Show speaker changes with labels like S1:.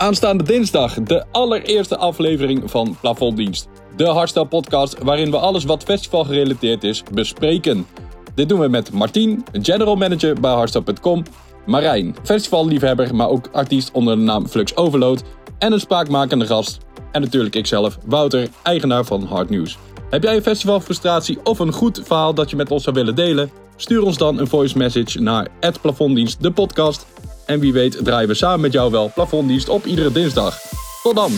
S1: Aanstaande dinsdag de allereerste aflevering van Plafonddienst. De hardstyle podcast waarin we alles wat festival gerelateerd is bespreken. Dit doen we met Martien, general manager bij hardstyle.com, Marijn, festivalliefhebber, maar ook artiest onder de naam Flux Overload en een spraakmakende gast. En natuurlijk ikzelf, Wouter, eigenaar van Hard News. Heb jij een festivalfrustratie of een goed verhaal dat je met ons zou willen delen? Stuur ons dan een voice message naar het Plafonddienst, de podcast. En wie weet draaien we samen met jou wel Plafonddienst op iedere dinsdag. Tot dan!